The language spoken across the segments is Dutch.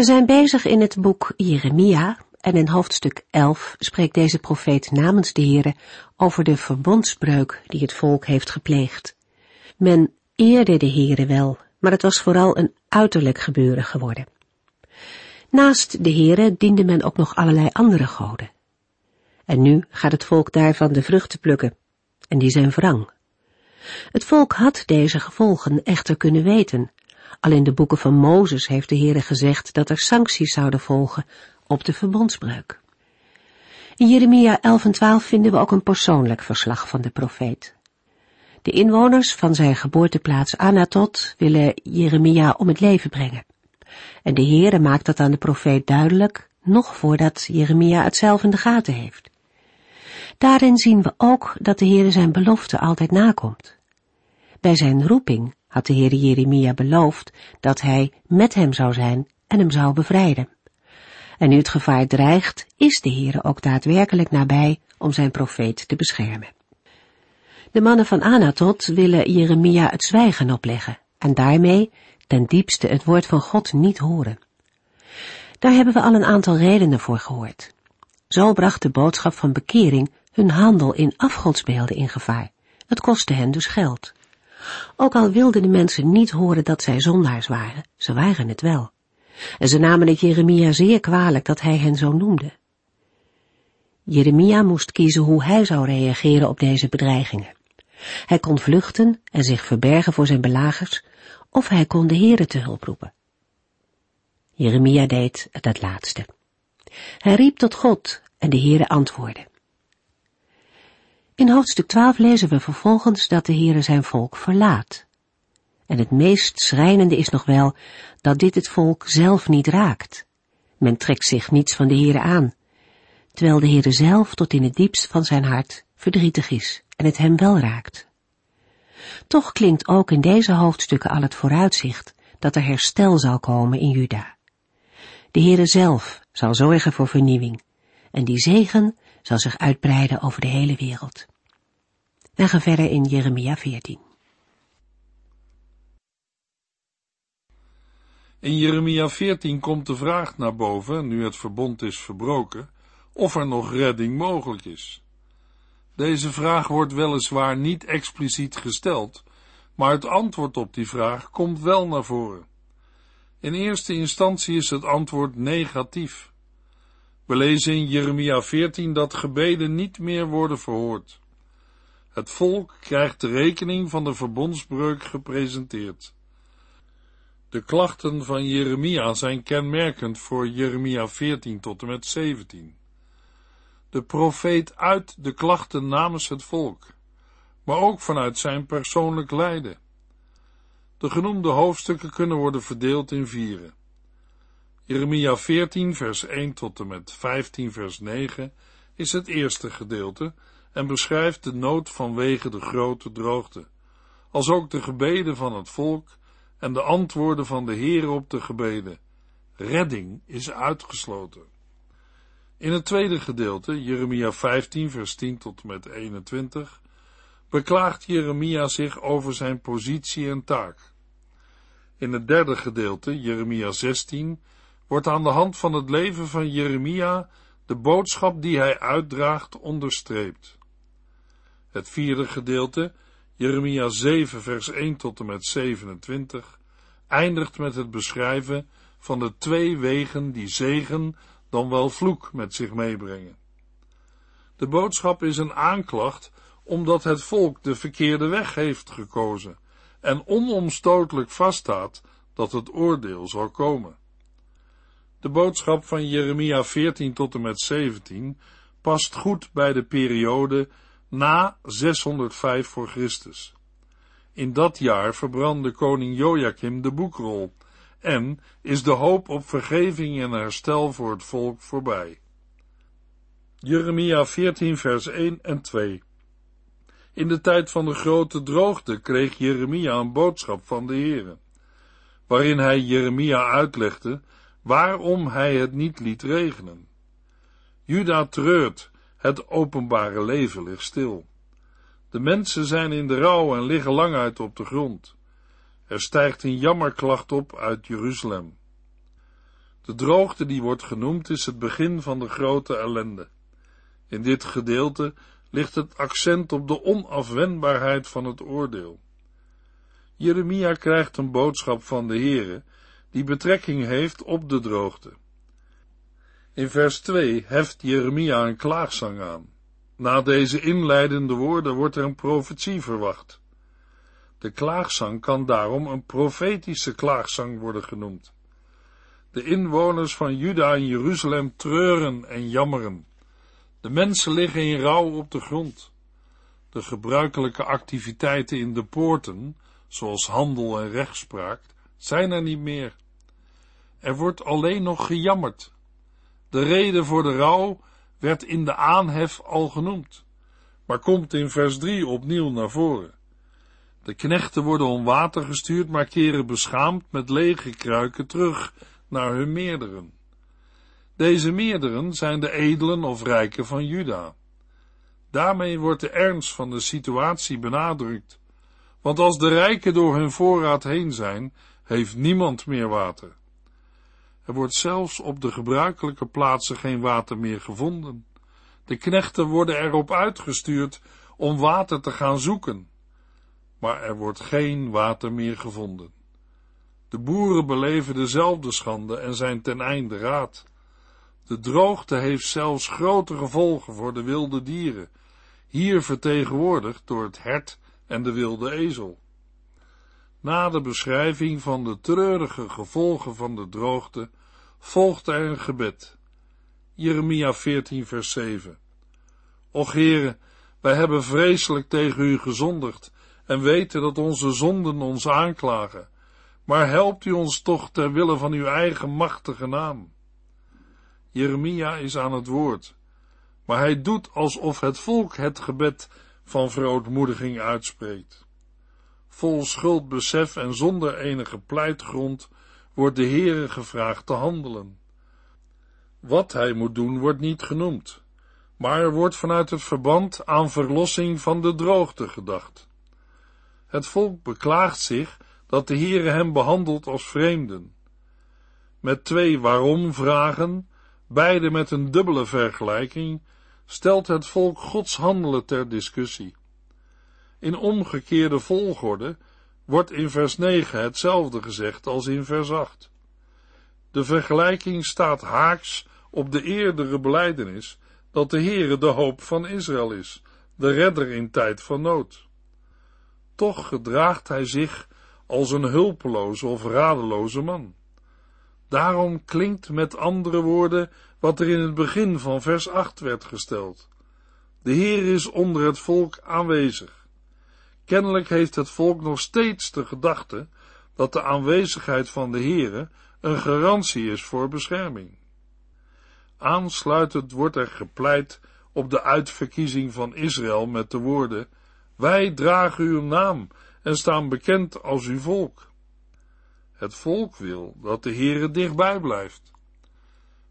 We zijn bezig in het boek Jeremia en in hoofdstuk 11 spreekt deze profeet namens de Heere over de verbondsbreuk die het volk heeft gepleegd. Men eerde de Heere wel, maar het was vooral een uiterlijk gebeuren geworden. Naast de Heere diende men ook nog allerlei andere goden. En nu gaat het volk daarvan de vruchten plukken, en die zijn wrang. Het volk had deze gevolgen echter kunnen weten, al in de boeken van Mozes heeft de Heere gezegd dat er sancties zouden volgen op de verbondsbreuk. In Jeremia 11 en 12 vinden we ook een persoonlijk verslag van de profeet. De inwoners van zijn geboorteplaats Anatot willen Jeremia om het leven brengen. En de Heere maakt dat aan de profeet duidelijk, nog voordat Jeremia het zelf in de gaten heeft. Daarin zien we ook dat de Heere zijn belofte altijd nakomt. Bij zijn roeping had de Heer Jeremia beloofd dat hij met hem zou zijn en hem zou bevrijden. En nu het gevaar dreigt, is de Heer ook daadwerkelijk nabij om zijn profeet te beschermen. De mannen van Anatot willen Jeremia het zwijgen opleggen en daarmee ten diepste het woord van God niet horen. Daar hebben we al een aantal redenen voor gehoord. Zo bracht de boodschap van bekering hun handel in afgodsbeelden in gevaar. Het kostte hen dus geld. Ook al wilden de mensen niet horen dat zij zondaars waren, ze waren het wel. En ze namen het Jeremia zeer kwalijk dat hij hen zo noemde. Jeremia moest kiezen hoe hij zou reageren op deze bedreigingen. Hij kon vluchten en zich verbergen voor zijn belagers, of hij kon de Heere te hulp roepen. Jeremia deed het laatste. Hij riep tot God en de Heere antwoordde. In hoofdstuk 12 lezen we vervolgens dat de Heere zijn volk verlaat. En het meest schrijnende is nog wel dat dit het volk zelf niet raakt. Men trekt zich niets van de Heere aan, terwijl de Heere zelf tot in het diepst van zijn hart verdrietig is en het hem wel raakt. Toch klinkt ook in deze hoofdstukken al het vooruitzicht dat er herstel zal komen in Juda. De Heere zelf zal zorgen voor vernieuwing en die zegen zal zich uitbreiden over de hele wereld. En gaan verder in Jeremia 14. In Jeremia 14 komt de vraag naar boven, nu het verbond is verbroken, of er nog redding mogelijk is. Deze vraag wordt weliswaar niet expliciet gesteld, maar het antwoord op die vraag komt wel naar voren. In eerste instantie is het antwoord negatief. We lezen in Jeremia 14 dat gebeden niet meer worden verhoord. Het volk krijgt de rekening van de verbondsbreuk gepresenteerd. De klachten van Jeremia zijn kenmerkend voor Jeremia 14 tot en met 17. De profeet uit de klachten namens het volk, maar ook vanuit zijn persoonlijk lijden. De genoemde hoofdstukken kunnen worden verdeeld in vieren. Jeremia 14 vers 1 tot en met 15 vers 9 is het eerste gedeelte en beschrijft de nood vanwege de grote droogte, als ook de gebeden van het volk en de antwoorden van de Heer op de gebeden. Redding is uitgesloten. In het tweede gedeelte, Jeremia 15, vers 10 tot met 21, beklaagt Jeremia zich over zijn positie en taak. In het derde gedeelte, Jeremia 16, wordt aan de hand van het leven van Jeremia de boodschap die hij uitdraagt onderstreept. Het vierde gedeelte, Jeremia 7, vers 1 tot en met 27, eindigt met het beschrijven van de twee wegen die zegen dan wel vloek met zich meebrengen. De boodschap is een aanklacht omdat het volk de verkeerde weg heeft gekozen en onomstotelijk vaststaat dat het oordeel zal komen. De boodschap van Jeremia 14 tot en met 17 past goed bij de periode na 605 voor Christus. In dat jaar verbrandde koning Joachim de boekrol en is de hoop op vergeving en herstel voor het volk voorbij. Jeremia 14 vers 1 en 2 In de tijd van de grote droogte kreeg Jeremia een boodschap van de Heere, waarin hij Jeremia uitlegde waarom hij het niet liet regenen. Juda treurt, het openbare leven ligt stil. De mensen zijn in de rouw en liggen lang uit op de grond. Er stijgt een jammerklacht op uit Jeruzalem. De droogte die wordt genoemd is het begin van de grote ellende. In dit gedeelte ligt het accent op de onafwendbaarheid van het oordeel. Jeremia krijgt een boodschap van de Heere die betrekking heeft op de droogte. In vers 2 heft Jeremia een klaagzang aan. Na deze inleidende woorden wordt er een profetie verwacht. De klaagzang kan daarom een profetische klaagzang worden genoemd. De inwoners van Juda en Jeruzalem treuren en jammeren. De mensen liggen in rouw op de grond. De gebruikelijke activiteiten in de poorten, zoals handel en rechtspraak, zijn er niet meer. Er wordt alleen nog gejammerd. De reden voor de rouw werd in de aanhef al genoemd, maar komt in vers 3 opnieuw naar voren. De knechten worden om water gestuurd, maar keren beschaamd met lege kruiken terug naar hun meerderen. Deze meerderen zijn de edelen of rijken van Juda. Daarmee wordt de ernst van de situatie benadrukt, want als de rijken door hun voorraad heen zijn, heeft niemand meer water. Er wordt zelfs op de gebruikelijke plaatsen geen water meer gevonden. De knechten worden erop uitgestuurd om water te gaan zoeken, maar er wordt geen water meer gevonden. De boeren beleven dezelfde schande en zijn ten einde raad. De droogte heeft zelfs grote gevolgen voor de wilde dieren, hier vertegenwoordigd door het hert en de wilde ezel. Na de beschrijving van de treurige gevolgen van de droogte volgt er een gebed. Jeremia 14 vers 7 Och Heere, wij hebben vreselijk tegen u gezondigd en weten dat onze zonden ons aanklagen. Maar helpt u ons toch ter wille van uw eigen machtige naam. Jeremia is aan het woord, maar hij doet alsof het volk het gebed van verootmoediging uitspreekt. Vol schuldbesef en zonder enige pleitgrond wordt de Heere gevraagd te handelen. Wat hij moet doen wordt niet genoemd, maar er wordt vanuit het verband aan verlossing van de droogte gedacht. Het volk beklaagt zich dat de Heere hem behandelt als vreemden. Met twee waarom vragen, beide met een dubbele vergelijking, stelt het volk Gods handelen ter discussie. In omgekeerde volgorde wordt in vers 9 hetzelfde gezegd als in vers 8. De vergelijking staat haaks op de eerdere beleidenis dat de Heere de hoop van Israël is, de redder in tijd van nood. Toch gedraagt hij zich als een hulpeloze of radeloze man. Daarom klinkt met andere woorden wat er in het begin van vers 8 werd gesteld. De Heer is onder het volk aanwezig. Kennelijk heeft het volk nog steeds de gedachte dat de aanwezigheid van de Heere een garantie is voor bescherming. Aansluitend wordt er gepleit op de uitverkiezing van Israël met de woorden: Wij dragen uw naam en staan bekend als uw volk. Het volk wil dat de Heere dichtbij blijft.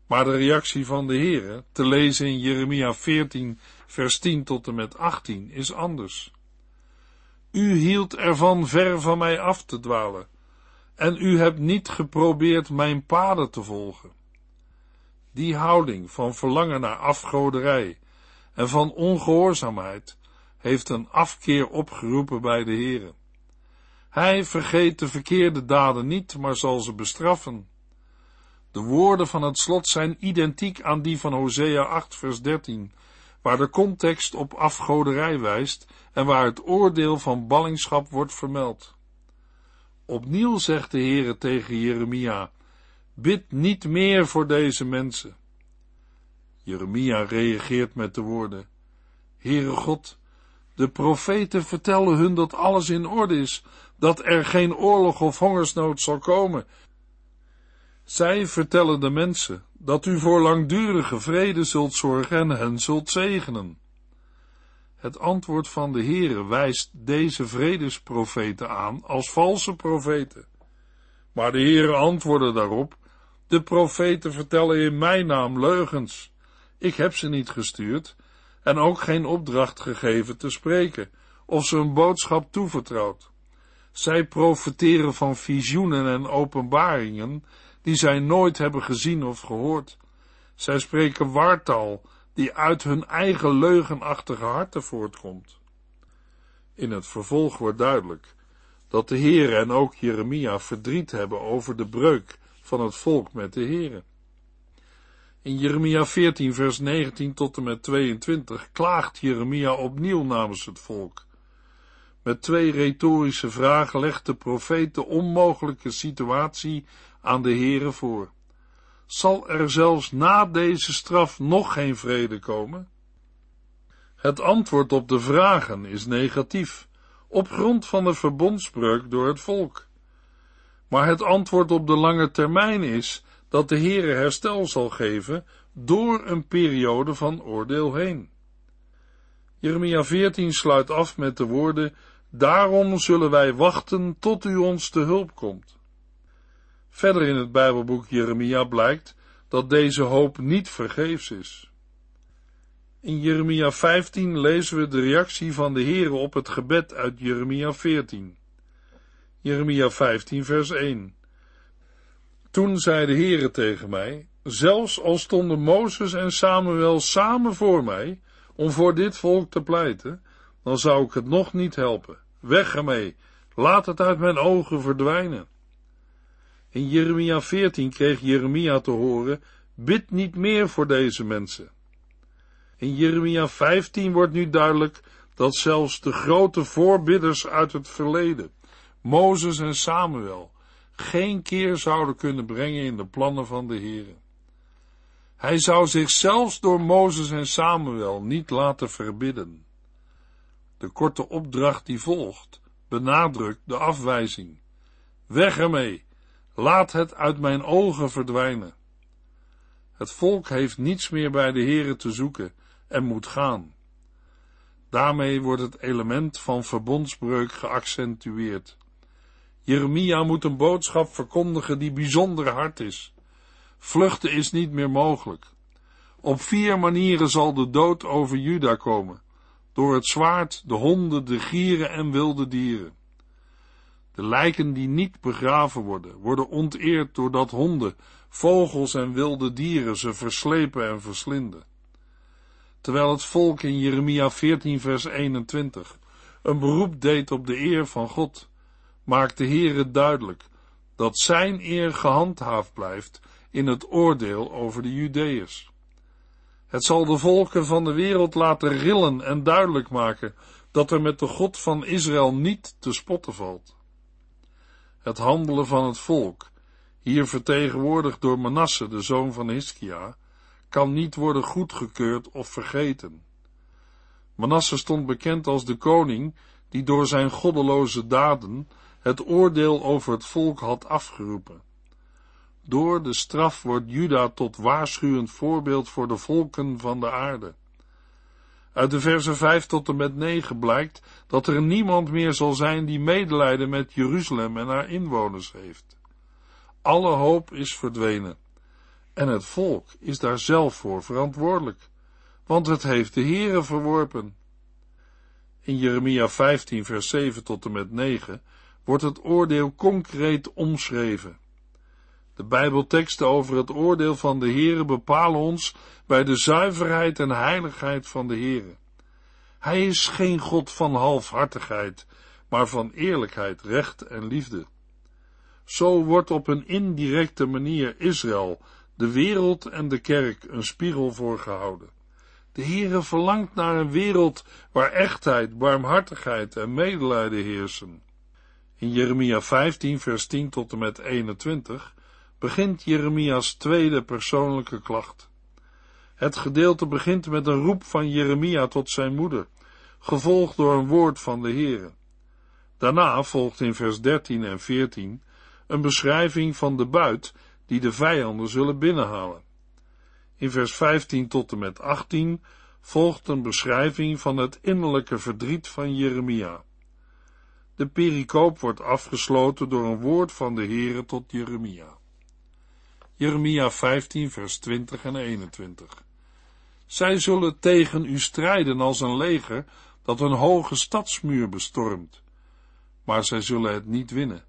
Maar de reactie van de Heere, te lezen in Jeremia 14, vers 10 tot en met 18, is anders. U hield ervan ver van mij af te dwalen, en u hebt niet geprobeerd mijn paden te volgen. Die houding van verlangen naar afgoderij en van ongehoorzaamheid heeft een afkeer opgeroepen bij de Heere. Hij vergeet de verkeerde daden niet, maar zal ze bestraffen. De woorden van het slot zijn identiek aan die van Hosea 8 vers 13, waar de context op afgoderij wijst en waar het oordeel van ballingschap wordt vermeld. Opnieuw zegt de Heere tegen Jeremia, bid niet meer voor deze mensen. Jeremia reageert met de woorden, Heere God, de profeten vertellen hun dat alles in orde is, dat er geen oorlog of hongersnood zal komen, Zij vertellen de mensen dat u voor langdurige vrede zult zorgen en hen zult zegenen. Het antwoord van de Heere wijst deze vredesprofeten aan als valse profeten. Maar de Heere antwoordde daarop, de profeten vertellen in mijn naam leugens. Ik heb ze niet gestuurd en ook geen opdracht gegeven te spreken of ze een boodschap toevertrouwd. Zij profeteren van visioenen en openbaringen die zij nooit hebben gezien of gehoord. Zij spreken wartaal die uit hun eigen leugenachtige harten voortkomt. In het vervolg wordt duidelijk dat de Heere en ook Jeremia verdriet hebben over de breuk van het volk met de Heere. In Jeremia 14 vers 19 tot en met 22 klaagt Jeremia opnieuw namens het volk. Met twee retorische vragen legt de profeet de onmogelijke situatie aan de Heere voor. Zal er zelfs na deze straf nog geen vrede komen? Het antwoord op de vragen is negatief, op grond van de verbondsbreuk door het volk. Maar het antwoord op de lange termijn is dat de Heere herstel zal geven door een periode van oordeel heen. Jeremia 14 sluit af met de woorden, daarom zullen wij wachten tot u ons te hulp komt. Verder in het Bijbelboek Jeremia blijkt dat deze hoop niet vergeefs is. In Jeremia 15 lezen we de reactie van de Heere op het gebed uit Jeremia 14. Jeremia 15 vers 1 Toen zei de Heere tegen mij, zelfs al stonden Mozes en Samuel samen voor mij, om voor dit volk te pleiten, dan zou ik het nog niet helpen. Weg ermee, laat het uit mijn ogen verdwijnen. In Jeremia 14 kreeg Jeremia te horen, bid niet meer voor deze mensen. In Jeremia 15 wordt nu duidelijk dat zelfs de grote voorbidders uit het verleden, Mozes en Samuel, geen keer zouden kunnen brengen in de plannen van de Heere. Hij zou zich zelfs door Mozes en Samuel niet laten verbidden. De korte opdracht die volgt benadrukt de afwijzing. Weg ermee, laat het uit mijn ogen verdwijnen. Het volk heeft niets meer bij de Heere te zoeken en moet gaan. Daarmee wordt het element van verbondsbreuk geaccentueerd. Jeremia moet een boodschap verkondigen die bijzonder hard is. Vluchten is niet meer mogelijk. Op vier manieren zal de dood over Juda komen. Door het zwaard, de honden, de gieren en wilde dieren. De lijken die niet begraven worden, worden onteerd doordat honden, vogels en wilde dieren ze verslepen en verslinden. Terwijl het volk in Jeremia 14 vers 21 een beroep deed op de eer van God, maakt de Heere duidelijk dat zijn eer gehandhaafd blijft in het oordeel over de Judeërs. Het zal de volken van de wereld laten rillen en duidelijk maken dat er met de God van Israël niet te spotten valt. Het handelen van het volk, hier vertegenwoordigd door Manasse, de zoon van Hiskia, kan niet worden goedgekeurd of vergeten. Manasse stond bekend als de koning die door zijn goddeloze daden het oordeel over het volk had afgeroepen. Door de straf wordt Juda tot waarschuwend voorbeeld voor de volken van de aarde. Uit de versen 5 tot en met 9 blijkt dat er niemand meer zal zijn die medelijden met Jeruzalem en haar inwoners heeft. Alle hoop is verdwenen. En het volk is daar zelf voor verantwoordelijk, want het heeft de Heere verworpen. In Jeremia 15 vers 7 tot en met 9 wordt het oordeel concreet omschreven. De Bijbelteksten over het oordeel van de Heere bepalen ons bij de zuiverheid en heiligheid van de Heere. Hij is geen God van halfhartigheid, maar van eerlijkheid, recht en liefde. Zo wordt op een indirecte manier Israël, de wereld en de kerk een spiegel voor gehouden. De Heere verlangt naar een wereld waar echtheid, barmhartigheid en medelijden heersen. In Jeremia 15 vers 10 tot en met 21 begint Jeremia's tweede persoonlijke klacht. Het gedeelte begint met een roep van Jeremia tot zijn moeder, gevolgd door een woord van de Heere. Daarna volgt in vers 13 en 14 een beschrijving van de buit die de vijanden zullen binnenhalen. In vers 15 tot en met 18 volgt een beschrijving van het innerlijke verdriet van Jeremia. De pericoop wordt afgesloten door een woord van de Heere tot Jeremia. Jeremia 15 vers 20 en 21 Zij zullen tegen u strijden als een leger dat een hoge stadsmuur bestormt. Maar zij zullen het niet winnen,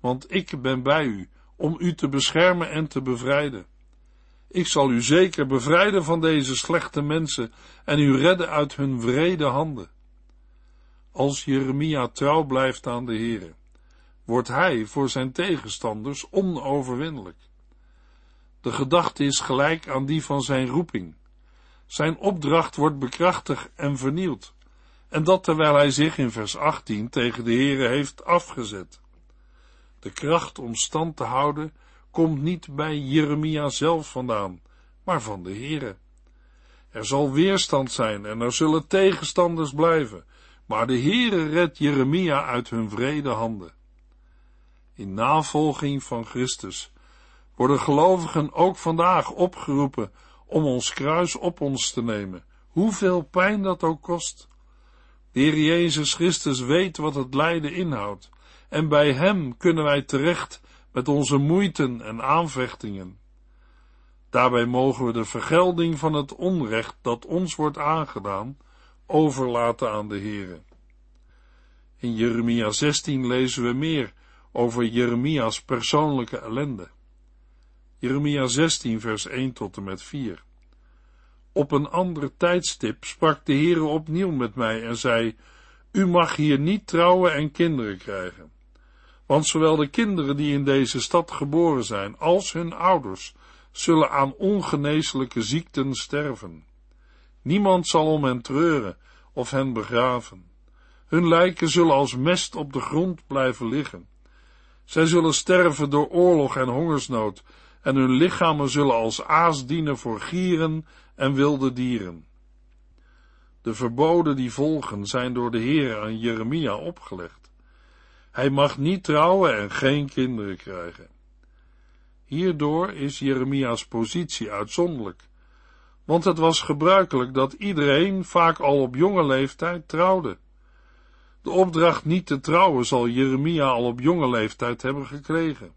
want ik ben bij u om u te beschermen en te bevrijden. Ik zal u zeker bevrijden van deze slechte mensen en u redden uit hun wrede handen. Als Jeremia trouw blijft aan de Heere, wordt hij voor zijn tegenstanders onoverwinnelijk. De gedachte is gelijk aan die van zijn roeping. Zijn opdracht wordt bekrachtigd en vernieuwd, en dat terwijl hij zich in vers 18 tegen de Heere heeft afgezet. De kracht om stand te houden komt niet bij Jeremia zelf vandaan, maar van de Heere. Er zal weerstand zijn en er zullen tegenstanders blijven, maar de Heere redt Jeremia uit hun vrede handen. In navolging van Christus worden gelovigen ook vandaag opgeroepen om ons kruis op ons te nemen, hoeveel pijn dat ook kost. De Heer Jezus Christus weet wat het lijden inhoudt, en bij Hem kunnen wij terecht met onze moeiten en aanvechtingen. Daarbij mogen we de vergelding van het onrecht dat ons wordt aangedaan, overlaten aan de Heere. In Jeremia 16 lezen we meer over Jeremia's persoonlijke ellende. Jeremia 16 vers 1 tot en met 4. Op een ander tijdstip sprak de Heere opnieuw met mij en zei, U mag hier niet trouwen en kinderen krijgen. Want zowel de kinderen die in deze stad geboren zijn, als hun ouders, zullen aan ongeneeslijke ziekten sterven. Niemand zal om hen treuren of hen begraven. Hun lijken zullen als mest op de grond blijven liggen. Zij zullen sterven door oorlog en hongersnood, en hun lichamen zullen als aas dienen voor gieren en wilde dieren. De verboden die volgen zijn door de Heer aan Jeremia opgelegd. Hij mag niet trouwen en geen kinderen krijgen. Hierdoor is Jeremia's positie uitzonderlijk, want het was gebruikelijk dat iedereen vaak al op jonge leeftijd trouwde. De opdracht niet te trouwen zal Jeremia al op jonge leeftijd hebben gekregen.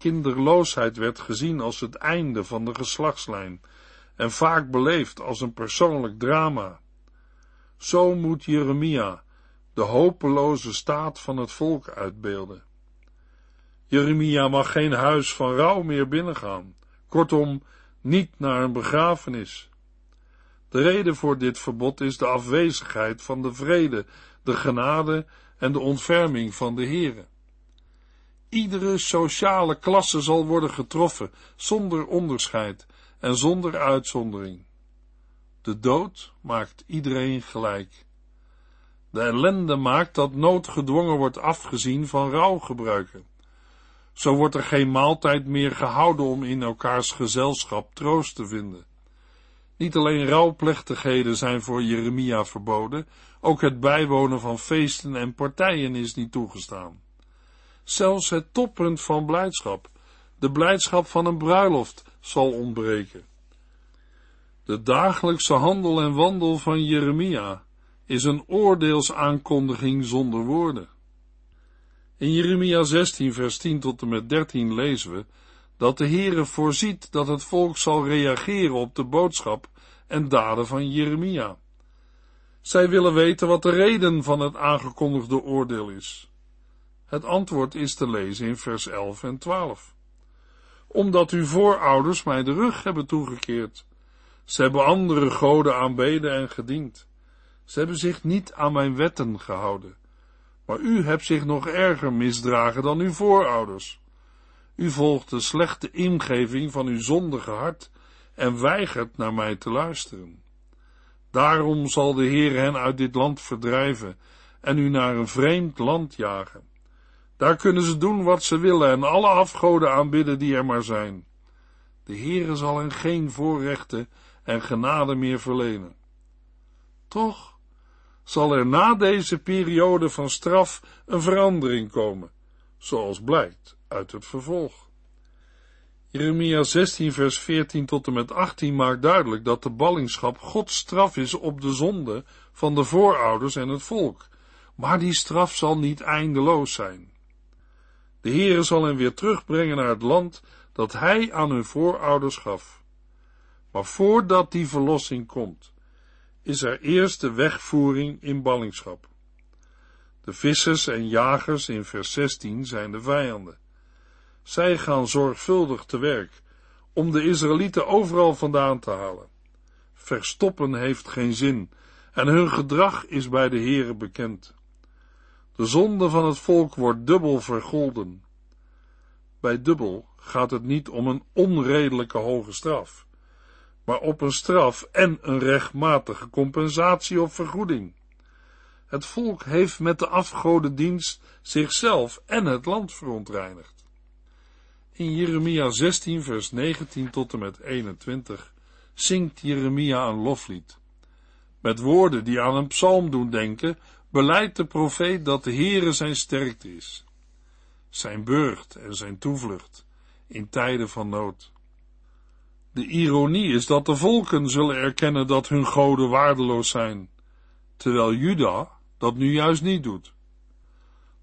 Kinderloosheid werd gezien als het einde van de geslachtslijn en vaak beleefd als een persoonlijk drama. Zo moet Jeremia de hopeloze staat van het volk uitbeelden. Jeremia mag geen huis van rouw meer binnengaan, kortom, niet naar een begrafenis. De reden voor dit verbod is de afwezigheid van de vrede, de genade en de ontferming van de Heere. Iedere sociale klasse zal worden getroffen, zonder onderscheid en zonder uitzondering. De dood maakt iedereen gelijk. De ellende maakt dat noodgedwongen wordt afgezien van rouwgebruiken. Zo wordt er geen maaltijd meer gehouden om in elkaars gezelschap troost te vinden. Niet alleen rouwplechtigheden zijn voor Jeremia verboden, ook het bijwonen van feesten en partijen is niet toegestaan. Zelfs het toppunt van blijdschap, de blijdschap van een bruiloft, zal ontbreken. De dagelijkse handel en wandel van Jeremia is een oordeelsaankondiging zonder woorden. In Jeremia 16 vers 10 tot en met 13 lezen we dat de Heere voorziet dat het volk zal reageren op de boodschap en daden van Jeremia. Zij willen weten wat de reden van het aangekondigde oordeel is. Het antwoord is te lezen in vers 11 en 12. Omdat uw voorouders mij de rug hebben toegekeerd. Ze hebben andere goden aanbeden en gediend. Ze hebben zich niet aan mijn wetten gehouden. Maar u hebt zich nog erger misdragen dan uw voorouders. U volgt de slechte ingeving van uw zondige hart en weigert naar mij te luisteren. Daarom zal de Heer hen uit dit land verdrijven en u naar een vreemd land jagen. Daar kunnen ze doen wat ze willen en alle afgoden aanbidden die er maar zijn. De Heere zal hen geen voorrechten en genade meer verlenen. Toch zal er na deze periode van straf een verandering komen, zoals blijkt uit het vervolg. Jeremia 16 vers 14 tot en met 18 maakt duidelijk dat de ballingschap Gods straf is op de zonde van de voorouders en het volk, maar die straf zal niet eindeloos zijn. De Heere zal hen weer terugbrengen naar het land dat hij aan hun voorouders gaf. Maar voordat die verlossing komt, is er eerst de wegvoering in ballingschap. De vissers en jagers in vers 16 zijn de vijanden. Zij gaan zorgvuldig te werk om de Israëlieten overal vandaan te halen. Verstoppen heeft geen zin en hun gedrag is bij de Heere bekend. De zonde van het volk wordt dubbel vergolden. Bij dubbel gaat het niet om een onredelijke hoge straf, maar op een straf en een rechtmatige compensatie of vergoeding. Het volk heeft met de afgodendienst zichzelf en het land verontreinigd. In Jeremia 16 vers 19 tot en met 21 zingt Jeremia een loflied. Met woorden die aan een psalm doen denken, beleidt de profeet dat de Heere zijn sterkte is, zijn burcht en zijn toevlucht in tijden van nood. De ironie is dat de volken zullen erkennen dat hun goden waardeloos zijn, terwijl Juda dat nu juist niet doet.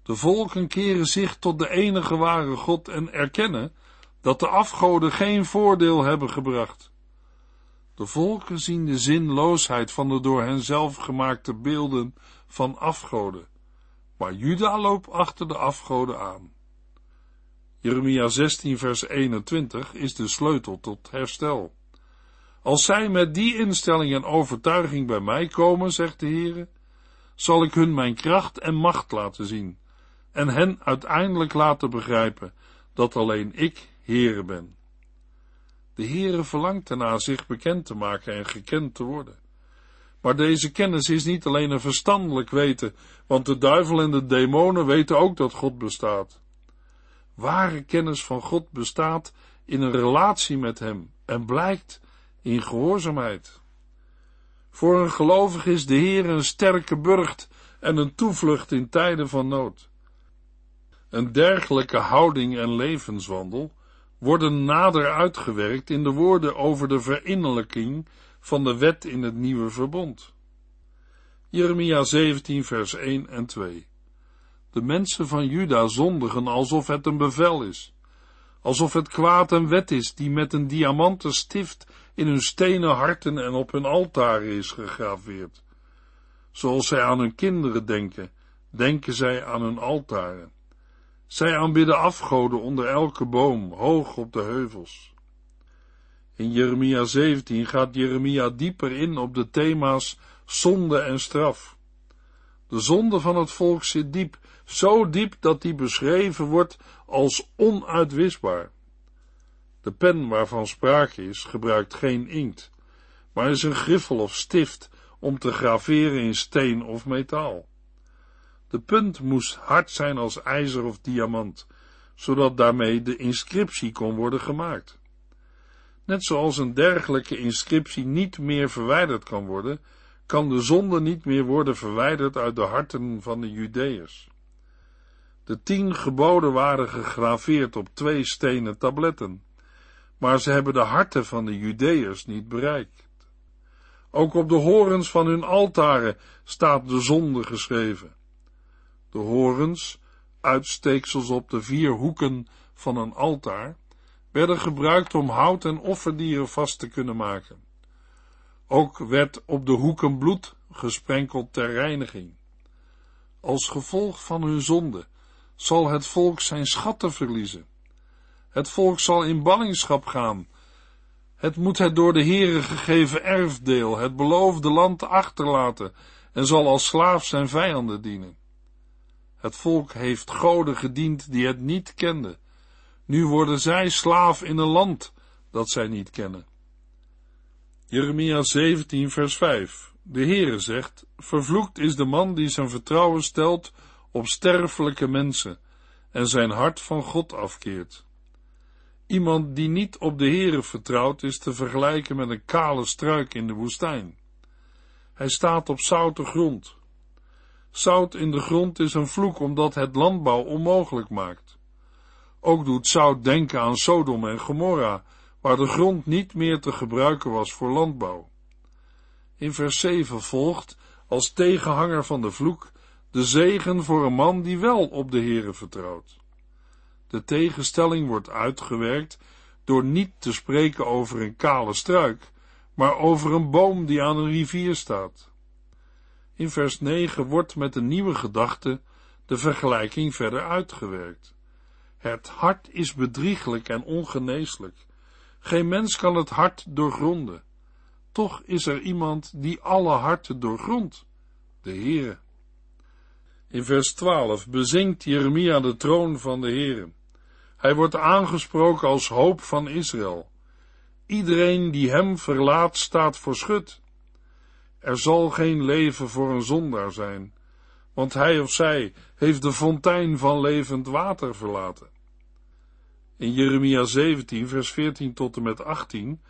De volken keren zich tot de enige ware God en erkennen dat de afgoden geen voordeel hebben gebracht. De volken zien de zinloosheid van de door hen zelf gemaakte beelden van afgoden, maar Juda loopt achter de afgoden aan. Jeremia 16 vers 21 is de sleutel tot herstel. Als zij met die instelling en overtuiging bij mij komen, zegt de Heere, zal ik hun mijn kracht en macht laten zien, en hen uiteindelijk laten begrijpen dat alleen ik Heere ben. De Heere verlangt ernaar zich bekend te maken en gekend te worden. Maar deze kennis is niet alleen een verstandelijk weten, want de duivel en de demonen weten ook dat God bestaat. Ware kennis van God bestaat in een relatie met Hem en blijkt in gehoorzaamheid. Voor een gelovige is de Heer een sterke burcht en een toevlucht in tijden van nood. Een dergelijke houding en levenswandel worden nader uitgewerkt in de woorden over de verinnerlijking van de wet in het nieuwe verbond. Jeremia 17 vers 1 en 2 De mensen van Juda zondigen alsof het een bevel is, alsof het kwaad een wet is die met een diamanten stift in hun stenen harten en op hun altaren is gegraveerd. Zoals zij aan hun kinderen denken, denken zij aan hun altaren. Zij aanbidden afgoden onder elke boom, hoog op de heuvels. In Jeremia 17 gaat Jeremia dieper in op de thema's zonde en straf. De zonde van het volk zit diep, zo diep dat die beschreven wordt als onuitwisbaar. De pen waarvan sprake is, gebruikt geen inkt, maar is een griffel of stift om te graveren in steen of metaal. De punt moest hard zijn als ijzer of diamant, zodat daarmee de inscriptie kon worden gemaakt. Net zoals een dergelijke inscriptie niet meer verwijderd kan worden, kan de zonde niet meer worden verwijderd uit de harten van de Judeërs. De tien geboden waren gegraveerd op twee stenen tabletten, maar ze hebben de harten van de Judeërs niet bereikt. Ook op de horens van hun altaren staat de zonde geschreven. De horens, uitsteeksels op de vier hoeken van een altaar, werden gebruikt om hout en offerdieren vast te kunnen maken. Ook werd op de hoeken bloed gesprenkeld ter reiniging. Als gevolg van hun zonde zal het volk zijn schatten verliezen. Het volk zal in ballingschap gaan. Het moet het door de Heere gegeven erfdeel, het beloofde land achterlaten en zal als slaaf zijn vijanden dienen. Het volk heeft goden gediend die het niet kenden. Nu worden zij slaaf in een land dat zij niet kennen. Jeremia 17 vers 5 De Heere zegt, vervloekt is de man die zijn vertrouwen stelt op sterfelijke mensen en zijn hart van God afkeert. Iemand die niet op de Heere vertrouwt is te vergelijken met een kale struik in de woestijn. Hij staat op zoute grond. Zout in de grond is een vloek omdat het landbouw onmogelijk maakt. Ook doet zout denken aan Sodom en Gomorra, waar de grond niet meer te gebruiken was voor landbouw. In vers 7 volgt, als tegenhanger van de vloek, de zegen voor een man die wel op de Heere vertrouwt. De tegenstelling wordt uitgewerkt door niet te spreken over een kale struik, maar over een boom die aan een rivier staat. In vers 9 wordt met een nieuwe gedachte de vergelijking verder uitgewerkt. Het hart is bedrieglijk en ongeneeslijk. Geen mens kan het hart doorgronden. Toch is er iemand die alle harten doorgrondt, de Heere. In vers 12 bezingt Jeremia de troon van de Heere. Hij wordt aangesproken als hoop van Israël. Iedereen die hem verlaat staat voor schut. Er zal geen leven voor een zondaar zijn, want hij of zij heeft de fontein van levend water verlaten. In Jeremia 17, vers 14 tot en met 18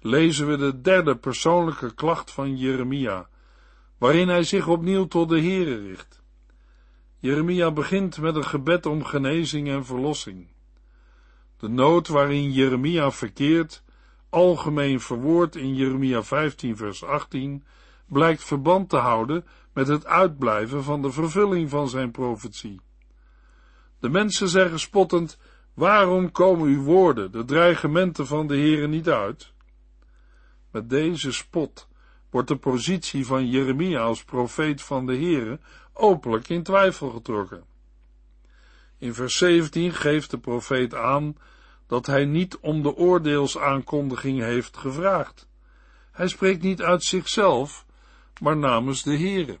lezen we de derde persoonlijke klacht van Jeremia, waarin hij zich opnieuw tot de Heere richt. Jeremia begint met een gebed om genezing en verlossing. De nood waarin Jeremia verkeert, algemeen verwoord in Jeremia 15 vers 18, blijkt verband te houden met het uitblijven van de vervulling van zijn profetie. De mensen zeggen spottend, waarom komen uw woorden, de dreigementen van de Heere niet uit? Met deze spot wordt de positie van Jeremia als profeet van de Heere openlijk in twijfel getrokken. In vers 17 geeft de profeet aan dat hij niet om de oordeelsaankondiging heeft gevraagd. Hij spreekt niet uit zichzelf, maar namens de Heere.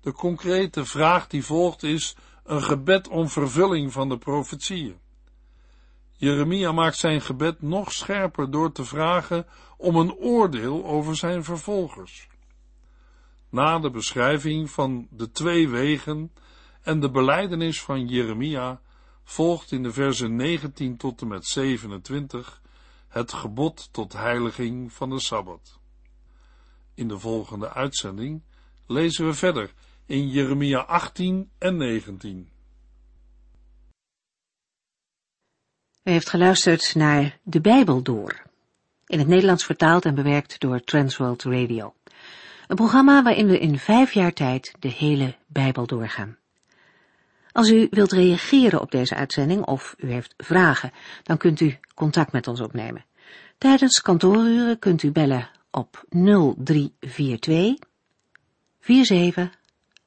De concrete vraag die volgt is een gebed om vervulling van de profetieën. Jeremia maakt zijn gebed nog scherper door te vragen om een oordeel over zijn vervolgers. Na de beschrijving van de twee wegen en de beleidenis van Jeremia volgt in de versen 19 tot en met 27 het gebod tot heiliging van de Sabbat. In de volgende uitzending lezen we verder in Jeremia 18 en 19. U heeft geluisterd naar De Bijbel Door, in het Nederlands vertaald en bewerkt door Transworld Radio. Een programma waarin we in vijf jaar tijd de hele Bijbel doorgaan. Als u wilt reageren op deze uitzending of u heeft vragen, dan kunt u contact met ons opnemen. Tijdens kantooruren kunt u bellen op 0342 47